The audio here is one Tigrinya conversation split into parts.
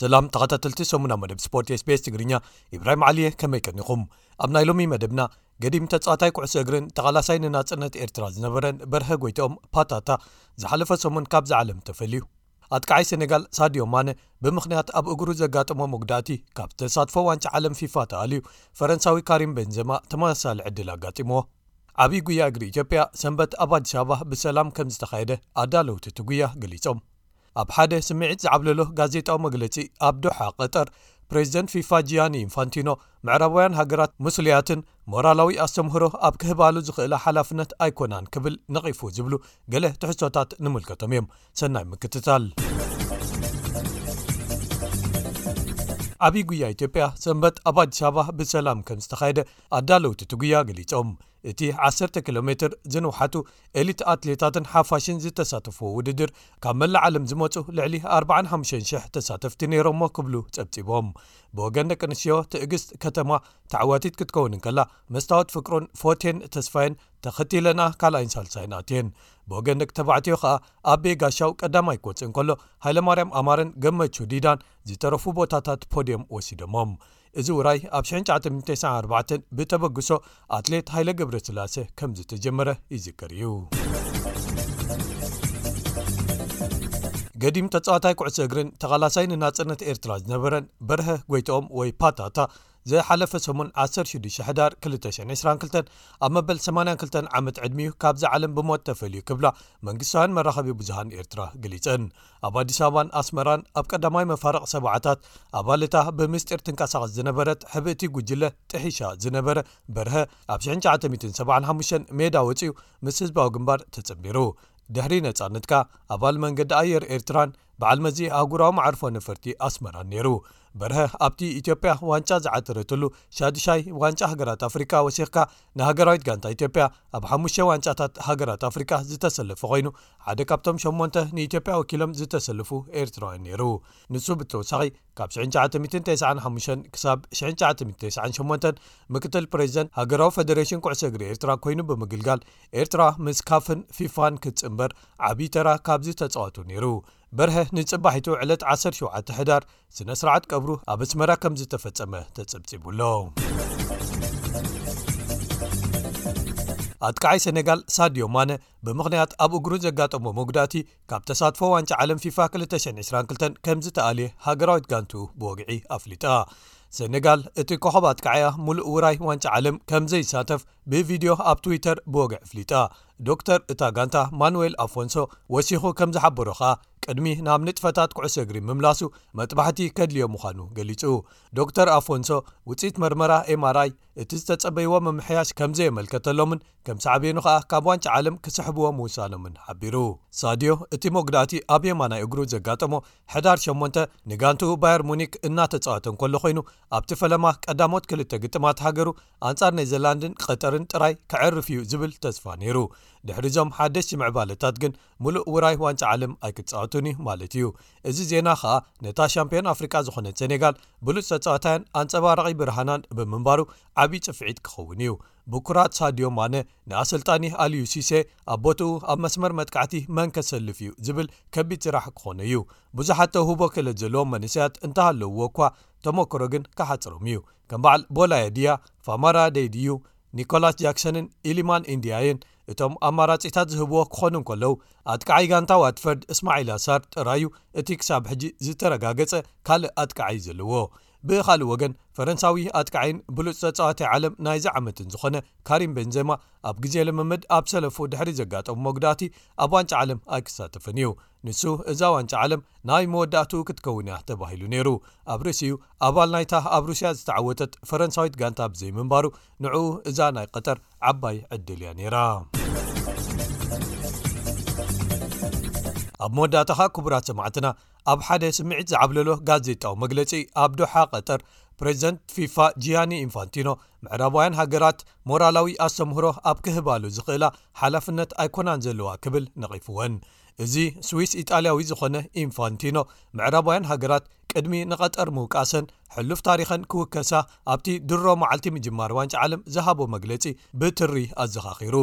ሰላም ተኸታተልቲ ሰሙና መደብ ስፖርት ስቤስ ትግርኛ ኢብራሂም ዓሊየ ከመይ ቀኒኹም ኣብ ናይ ሎሚ መደብና ገዲም ተጻዋታይ ኩዕሶ እግርን ተቓላሳይ ንናጽነት ኤርትራ ዝነበረን በርሀ ጎይትኦም፣ ፓታታ፣ ዝሓለፈ ሰሙን ካብዛ ዓለም ተፈልዩ። ኣጥቃዓይ ሰኔጋል ሳድዮ ማነ ብምኽንያት ኣብ እግሩ ዘጋጠሞ መጉዳእቲ ካብ ተሳትፎ ዋንጫ ዓለም ፊፋ ተኣልዩ፣ ፈረንሳዊ ካሪም በንዘማ ተመሳሳሊ ዕድል ኣጋጢምዎ። ዓብዪ ጉያ እግሪ ኢትዮጵያ ሰንበት ኣብ ኣዲስ ኣበባ ብሰላም ከምዝተኻየደ ኣዳለውቲ እቲ ጉያ ገሊፆም። ኣብ ሓደ ስምዒት ዝዓብለሎ ጋዜጣዊ መግለጺ ኣብ ዶሓ ቐጠር ፕረዚደንት ፊፋ ጂያኒ ኢንፋንቲኖ ምዕራባውያን ሃገራት ምስሉያትን ሞራላዊ ኣስተምህሮ ኣብ ክህባሉ ዝኽእላ ሓላፍነት ኣይኮናን ክብል ነቒፉ ዝብሉ ገለ ትሕዝቶታት ንምልከቶም እዮም ሰናይ ምክትታል ዓብዪ ጉያ ኢትዮጵያ ሰንበት ኣብ ኣዲስ ኣበባ ብሰላም ከም ዝተኻየደ ኣዳለውቲ እቲ ጉያ ገሊፆም እቲ ዓሰርተ ኪሎሜትር ዝንውሓቱ ኤሊት ኣትሌታትን ሓፋሽን ዝተሳተፍዎ ውድድር ካብ መላእ ዓለም ዝመፁ ልዕሊ ኣርባዓን ሓሙሽተን ሽሕ ተሳተፍቲ ነይሮሞ ክብሉ ፀብፂቦም። ብወገን ደቂ ኣንስትዮ ትእግስት ከተማ ተዓዋቲት ክትከውን እንከላ መስታወት ፍቅሩን ፎቴን ተስፋየን ተኸቲለንኣ ካልኣይን ሳልሳይን ኣትየን። ብወገን ደቂ ተባዕትዮ ከኣ ኣቤ ጋሻው ቀዳማይ ክወፅእ እንከሎ ሃይለማርያም ኣማረን ገመቹ ዲዳን ዝተረፉ ቦታታት ፖድዮም ወሲዶሞም። እዚ ውራይ ኣብ ሽሕን ትሽዓተ ሚእትን ተስዓን ኣርባዕተን ብተበግሶ ኣትሌት ሃይለ ገብረስላሰ ከም ዝተጀመረ ይዝከር እዩ። ገዲም ተጻዋታይ ኩዕሶ እግርን ተቓላሳይ ንናጽነት ኤርትራ ዝነበረን በርሀ ጎይትኦም ወይ ፓታታ ዝሓለፈ ሰሙን 16 ሕዳር 222 ኣብ መበል 82 ዓመት ዕድሚኡ ካብዛ ዓለም ብሞት ተፈልዩ ክብላ መንግስታውያን መራኸቢ ብዙሃን ኤርትራ ግሊጸን ኣብ ኣዲስ ኣበባን ኣስመራን ኣብ ቀዳማይ መፋርቕ ሰባዓታት ኣባልታ ብምስጢር ትንቀሳቐስ ዝነበረት ሕብእቲ ጉጅለ ጥሒሻ ዝነበረ በርሀ ኣብ 1975 ሜዳ ወፅኡ ምስ ህዝባዊ ግንባር ተፅምቢሩ ድሕሪ ነፃነት ከኣ ኣባል መንገዲ ኣየር ኤርትራን በዓል መዚ ኣህጉራዊ መዓርፎ ነፈርቲ ኣስመራን ነይሩ በርሀ ኣብቲ ኢትዮጵያ ዋንጫ ዝዓተረትሉ ሻዱሻይ ዋንጫ ሃገራት ኣፍሪቃ ወሲኽካ ንሃገራዊት ጋንታ ኢትዮጵያ ኣብ ሓሙሽተ ዋንጫታት ሃገራት ኣፍሪቃ ዝተሰለፈ ኮይኑ ሓደ ካብቶም ሸሞንተ ንኢትዮጵያ ወኪሎም ዝተሰልፉ ኤርትራውያን ነይሩ። ንሱ ብተወሳኺ ካብ ሽሕን ትሽዓተ ሚእትን ተስዓን ሓሙሽተን ክሳብ ሽሕን ትሽዓተ ሚእትን ተስዓን ሸሞንተን ምክትል ፕረዚደንት ሃገራዊ ፈደረሽን ኩዕሶ እግሪ ኤርትራ ኮይኑ ብምግልጋል ኤርትራ ምስ ካፍን ፊፋን ክትጽንበር ዓብዪ ተራ ካብ ዝተጻወቱ ነይሩ። በርሀ ንጽባሒቱ ዕለት ዓሰርተ ሸውዓተ ሕዳር ስነ ስርዓት ቀብሩ ኣብ ኣስመራ ከም ዝተፈጸመ ተጸብጺቡ ኣሎ። ኣጥቃዓይ ሰነጋል ሳድዮ ማነ ብምኽንያት ኣብ እግሩ ዘጋጠሞ መጉዳእቲ ካብ ተሳትፎ ዋንጫ ዓለም ፊፋ 222 ከም ዝተኣልየ ሃገራዊት ጋንቱ ብወግዒ ኣፍሊጣ ሰነጋል እቲ ኮኸብ ኣጥቃዓያ ሙሉእ ውራይ ዋንጫ ዓለም ከም ዘይሳተፍ ብቪድዮ ኣብ ትዊተር ብወግዒ ኣፍሊጣ ዶክተር እታ ጋንታ ማኑዌል ኣፎንሶ ወሲኹ ከም ዝሓበሮ ከኣ ቅድሚ ናብ ንጥፈታት ኩዕሶ እግሪ ምምላሱ መጥባሕቲ ከድልዮ ምዃኑ ገሊጹ። ዶክተር ኣፎንሶ ውጽኢት መርመራ MRI እቲ ዝተጸበይዎ ምምሕያሽ ከም ዘየመልከተሎምን ከም ሳዕቤኑ ከኣ ካብ ዋንጫ ዓለም ክስሕብዎ ምውሳኖምን ሓቢሩ። ሳድዮ እቲ መጉዳእቲ ኣብ የማናይ እግሩ ዘጋጠሞ ሕዳር ሸሞንተ ንጋንትኡ ባየር ሙኒክ እናተጻወተ እንከሎ ኮይኑ ኣብቲ ፈለማ ቀዳሞት ክልተ ግጥማት ሃገሩ ኣንጻር ኔዘርላንድን ቐጠርን ጥራይ ከዕርፍ እዩ ዝብል ተስፋ ነይሩ። ድሕሪ'ዞም ሓደሽቲ ምዕባለታት ግን ምሉእ ውራይ ዋንጫ ዓለም ኣይክጻወቱን እዩ ማለት እዩ። እዚ ዜና ከኣ ነታ ሻምፕዮን ኣፍሪቃ ዝኾነት ሰኔጋል ብሉጽ ተጻዋታያን ኣንጸባራቒ ብርሃናን ብምንባሩ ዓቢ ጽፍዒት ክኸውን እዩ። ብኩራት ሳድዮ ማነ ንኣሰልጣኒ ኣልዩ ሲሴ ኣብ ቦትኡ ኣብ መስመር መጥቃዕቲ መን ከሰልፍ እዩ ዝብል ከቢድ ስራሕ ክኾኖ እዩ። ብዙሓት ተውህቦ ክእለት ዘለዎም መንእሰያት እንተሃለውዎ'ኳ ተሞክሮ ግን ክሓጽሮም እዩ። ከም በዓል ቦላየ ዲያ፣ ፋማራ ደይ ድዩ፣ ኒኮላስ ጃክሰንን ኢሊማን ኢንዲያይን እቶም ኣማራጺታት ዝህብዎ ክኾኑ እንከለዉ፣ ኣጥቃዓይ ጋንታ ዋትፈርድ እስማዒላ ሳር ጥራይ'ዩ እቲ ክሳብ ሕጂ ዝተረጋገጸ ካልእ ኣጥቃዓይ ዘለዎ። ብኻልእ ወገን፣ ፈረንሳዊ ኣጥቃዓይን ብሉጽ ተጻዋታይ ዓለም ናይዚ ዓመትን ዝኾነ ካሪም ቤንዘማ ኣብ ግዜ ልምምድ ኣብ ሰለፉ ድሕሪ ዘጋጠሞ መጉዳእቲ ኣብ ዋንጫ ዓለም ኣይክሳተፍን'ዩ። ንሱ እዛ ዋንጫ ዓለም ናይ መወዳእትኡ ክትከውን እያ ተባሂሉ ነይሩ። ኣብ ርእሲኡ ኣባል ናይታ ኣብ ሩስያ ዝተዓወተት ፈረንሳዊት ጋንታ ብዘይምንባሩ ንዕኡ እዛ ናይ ቐጠር ዓባይ ዕድል እያ ነይራ። ኣብ መወዳእታ ከኣ ክቡራት ሰማዕትና ኣብ ሓደ ስምዒት ዝዓብለሎ ጋዜጣዊ መግለጺ ኣብ ዶሓ ቐጠር ፕሬዚደንት ፊፋ ጂያኒ ኢንፋንቲኖ ምዕራባውያን ሃገራት ሞራላዊ ኣስተምህሮ ኣብ ክህባሉ ዝኽእላ ሓላፍነት ኣይኮናን ዘለዋ ክብል ነቒፍወን። እዚ ስዊስ ኢጣልያዊ ዝኾነ ኢንፋንቲኖ ምዕራባውያን ሃገራት ቅድሚ ንቐጠር ምውቃሰን ሕሉፍ ታሪኸን ክውከሳ ኣብቲ ድሮ መዓልቲ ምጅማር ዋንጫ ዓለም ዝሃቦ መግለጺ ብትሪ ኣዘኻኺሩ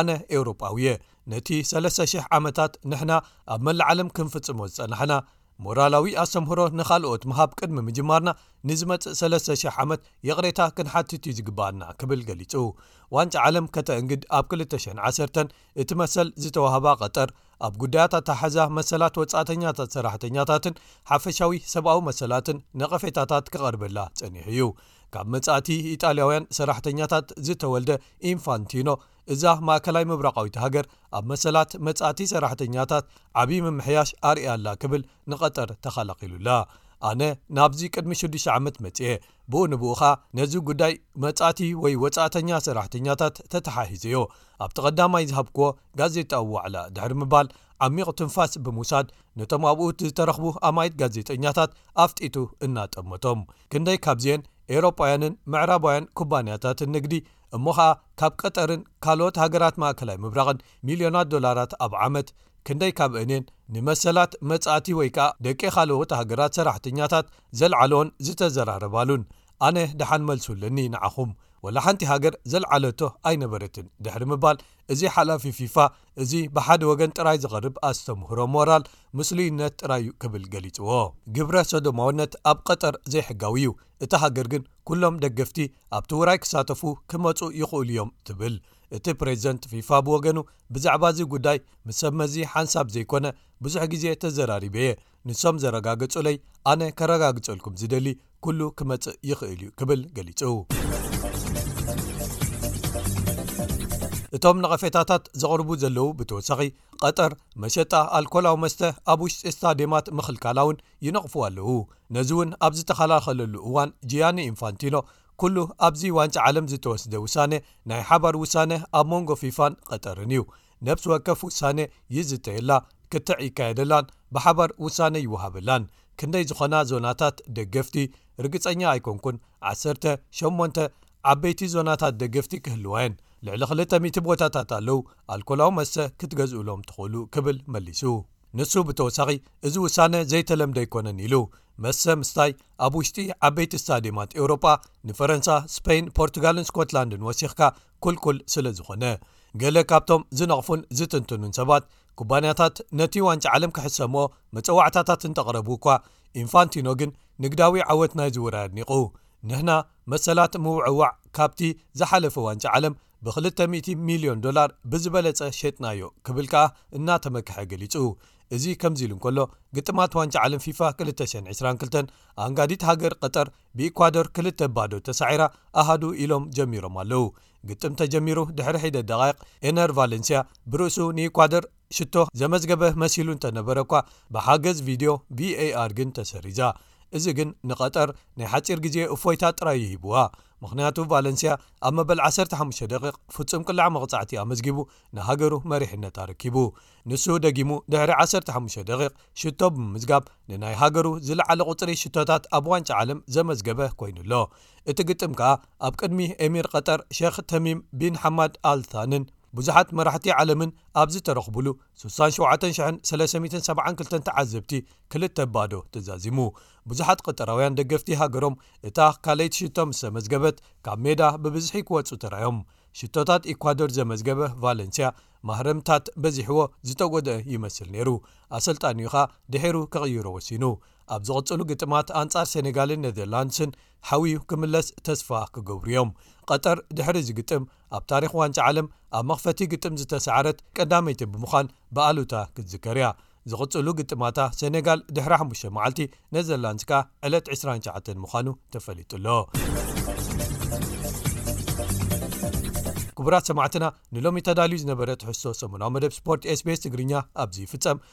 ኣነ ኤውሮጳዊ'የ ነቲ ሰለስተ ሽሕ ዓመታት ንሕና ኣብ መላእ ዓለም ክንፍጽሞ ዝጸናሕና ሞራላዊ ኣስተምህሮ ንኻልኦት ምሃብ ቅድሚ ምጅማርና ንዝመጽእ ሰለስተ ሽሕ ዓመት ይቕሬታ ክንሓትት እዩ ዝግብኣና ክብል ገሊጹ ዋንጫ ዓለም ከተእንግድ ኣብ ክልተ ሸን ዓሰርተን እቲ መሰል ዝተዋህባ ቐጠር፣ ኣብ ጉዳያት ኣተሓሕዛ መሰላት ወጻእተኛታት ሰራሕተኛታትን ሓፈሻዊ ሰብኣዊ መሰላትን ነቐፌታታት ክቐርበላ ጸኒሑ እዩ። ካብ መጻእቲ ኢጣልያውያን ሰራሕተኛታት ዝተወልደ ኢንፋንቲኖ፣ እዛ ማእከላይ ምብራቓዊት ሃገር ኣብ መሰላት መጻእቲ ሰራሕተኛታት ዓቢ ምምሕያሽ ኣርእያ'ላ ክብል ንቐጠር ተኸላኺሉላ። ኣነ ናብዚ ቅድሚ ሽዱሽተ ዓመት መጺኤ። ብኡ ንብኡ ከኣ ነዚ ጉዳይ መጻእቲ ወይ ወጻእተኛ ሰራሕተኛታት ተተሓሒዘዮ ኣብቲ ቀዳማይ ዝሃብክዎ ጋዜጣዊ ዋዕላ ድሕሪ ምባል ዓሚቕ ትንፋስ ብምውሳድ ነቶም ኣብኡ ዝተረኽቡ ኣማኢት ጋዜጠኛታት ኣፍጢጡ እናጠመቶም ክንደይ ካብዚኤን ኤውሮጳውያንን ምዕራባውያን ኩባንያታትን ንግዲ እሞ ከኣ ካብ ቀጠርን ካልኦት ሃገራት ማእከላይ ምብራቕን ሚልዮናት ዶላራት ኣብ ዓመት፣ ክንደይ ካብእኔን ንመሰላት መጻእቲ ወይ ከኣ ደቂ ካልኦት ሃገራት ሰራሕተኛታት ዘልዓልኦን ዝተዘራረባሉን? ኣነ ደሓን መልሱ ኣለኒ ንዓኹም ወላ ሓንቲ ሃገር ዘልዓለቶ ኣይነበረትን ድሕሪ ምባል እዚ ሓላፊ ፊፋ እዚ ብሓደ ወገን ጥራይ ዝቐርብ ኣስተምህሮ ሞራል ምስሉይነት ጥራይ'ዩ ክብል ገሊጽዎ። ግብረ ሶዶማውነት ኣብ ቐጠር ዘይሕጋዊ'ዩ፣ እታ ሃገር ግን ኩሎም ደገፍቲ ኣብቲ ውራይ ክሳተፉ ክመጹ ይኽእሉ'ዮም ትብል። እቲ ፕሬዚደንት ፊፋ ብወገኑ ብዛዕባ እዚ ጉዳይ ምስ ሰብ መዚ ሓንሳብ ዘይኮነ ብዙሕ ግዜ ተዘራሪበ እየ፣ ንሶም ዘረጋገፁለይ ኣነ ከረጋግፀልኩም ዝደሊ ኩሉ ክመፅእ ይኽእል እዩ ክብል ገሊፁ። እቶም ነቐፌታታት ዘቕርቡ ዘለዉ ብተወሳኺ ቐጠር መሸጣ ኣልኮላዊ መስተ ኣብ ውሽጢ ስታዴማት ምኽልካላ'ውን ይነቕፍዋ ኣለዉ፣ ነዚ እውን ኣብ ዝተኸላኸለሉ እዋን ጂያኒ ኢንፋንቲኖ፣ ኩሉ ኣብዚ ዋንጫ ዓለም ዝተወስደ ውሳነ ናይ ሓባር ውሳነ ኣብ መንጎ ፊፋን ቐጠርን እዩ። ነብሲ ወከፍ ውሳነ ይዝተየላ፣ ክትዕ ይካየደላን ብሓባር ውሳነ ይወሃበላን። ክንደይ ዝኾና ዞናታት ደገፍቲ? ርግጸኛ ኣይኮንኩን፣ ዓሰርተ ሸሞንተ ዓበይቲ ዞናታት ደገፍቲ ክህልዋ እየን። ልዕሊ ክልተ ሚእቲ ቦታታት ኣለዉ ኣልኮላዊ መስተ ክትገዝኡሎም ትኽእሉ ክብል መሊሱ። ንሱ ብተወሳኺ እዚ ውሳነ ዘይተለምደ ኣይኮነን ኢሉ። መስተ ምስታይ ኣብ ውሽጢ ዓበይቲ ስታድየማት ኤውሮጳ ንፈረንሳ፣ ስፐይን፣ ፖርቱጋልን ስኮትላንድን ወሲኽካ ኵልኩል ስለ ዝዀነ። ገለ ካብቶም ዝነቕፉን ዝትንትኑን ሰባት፣ ኩባንያታት ነቲ ዋንጫ ዓለም ክሕሰምኦ መጸዋዕታታት እንተቕረቡ'ኳ፣ ኢንፋንቲኖ ግን ንግዳዊ ዓወት ናይዚ ውራይ ኣድኒቑ። ንሕና መሰላት ምውዕዋዕ ካብቲ ዝሓለፈ ዋንጫ ዓለም ብክልተ ሚእቲ ሚልዮን ዶላር ብዝበለፀ ሸጥናዮ ክብል ከኣ እናተመክሐ ገሊፁ። እዚ ከምዚሉ እንከሎ፣ ግጥማት ዋንጫ ዓለም ፊፋ ክልተ ሸሕን ዕስራን ክልተን ኣኣንጋዲት ሃገር ቐጠር ብኢኳዶር ክልተ ባዶ ተሳዒራ ኣሃዱ ኢሎም ጀሚሮም ኣለው። ግጥም ተጀሚሩ ድሕሪ ሒደት ደቓይቕ ኤነር ቫለንስያ ብርእሱ ንኢኳዶር ሽቶ ዘመዝገበ መሲሉ እንተነበረ'ኳ ብሓገዝ ቪድዮ፣ VAR፣ ግን ተሰሪዛ። እዚ ግን ንቀጠር ናይ ሓጺር ግዜ እፎይታ ጥራይ'ዩ ሂብዋ፣ ምኽንያቱ ቫለንስያ ኣብ መበል ዓሰርተ ሓሙሽተ ደቒቕ ፍጹም ቅላዕ መቕጻዕቲ ኣመዝጊቡ ንሃገሩ መሪሕነት ኣረኪቡ። ንሱ ደጊሙ ድሕሪ ዓሰርተ ሓሙሽተ ደቒቕ ሽቶ ብምምዝጋብ ንናይ ሃገሩ ዝለዓለ ቁጽሪ ሽቶታት ኣብ ዋንጫ ዓለም ዘመዝገበ ኮይኑ'ሎ። እቲ ግጥም ከኣ ኣብ ቅድሚ ኤሚር ቀጠር ሸኽ ተሚም ቢን ሓማድ ኣል-ታንን ብዙሓት መራሕቲ ዓለምን ኣብ ዝተረኽቡሉ፣ ስሳን ሸውዓተን ሽሕን ሰለሰሚትን ሰብዓን ክልተን ተዓዘብቲ ክልተ ባዶ ተዛዚሙ። ብዙሓት ቐጠራውያን ደገፍቲ ሃገሮም እታ ካልኣይቲ ሽቶ ምስ ዘመዝገበት ካብ ሜዳ ብብዝሒ ክወጹ ተራእዮም። ሽቶታት ኢኳዶር ዘመዝገበ ቫለንስያ ማህረምታት በዚሕዎ ዝተጎድኣ ይመስል ነይሩ፣ ኣሰልጣኒኡ ኸኣ ድሒሩ ክቕይሮ ወሲኑ። ኣብ ዝቕጽሉ ግጥማት ኣንጻር ሰኔጋልን ኔዘርላንድስን ሓውዩ ክምለስ ተስፋ ክገብሩ'ዮም። ቐጠር ድሕሪ'ዚ ግጥም ኣብ ታሪኽ ዋንጫ ዓለም ኣብ መኽፈቲ ግጥም ዝተሳዕረት ቀዳመይቲ ብምዃን ብኣሉታ ክትዝከር'ያ። ዝቕጽሉ ግጥማታ ሰኔጋል ድሕሪ ሓሙሽተ መዓልቲ፣ ኔዘርላንድስ ከኣ ዕለት ዕስራን ትሽዓተን ምዃኑ ተፈሊጡ'ሎ። ክቡራት ሰማዕትና ንሎሚ ተዳልዩ ዝነበረ ትሕዝቶ ሰሙናዊ መደብ ስፖርት SBS ትግርኛ ኣብዚ ይፍጸም።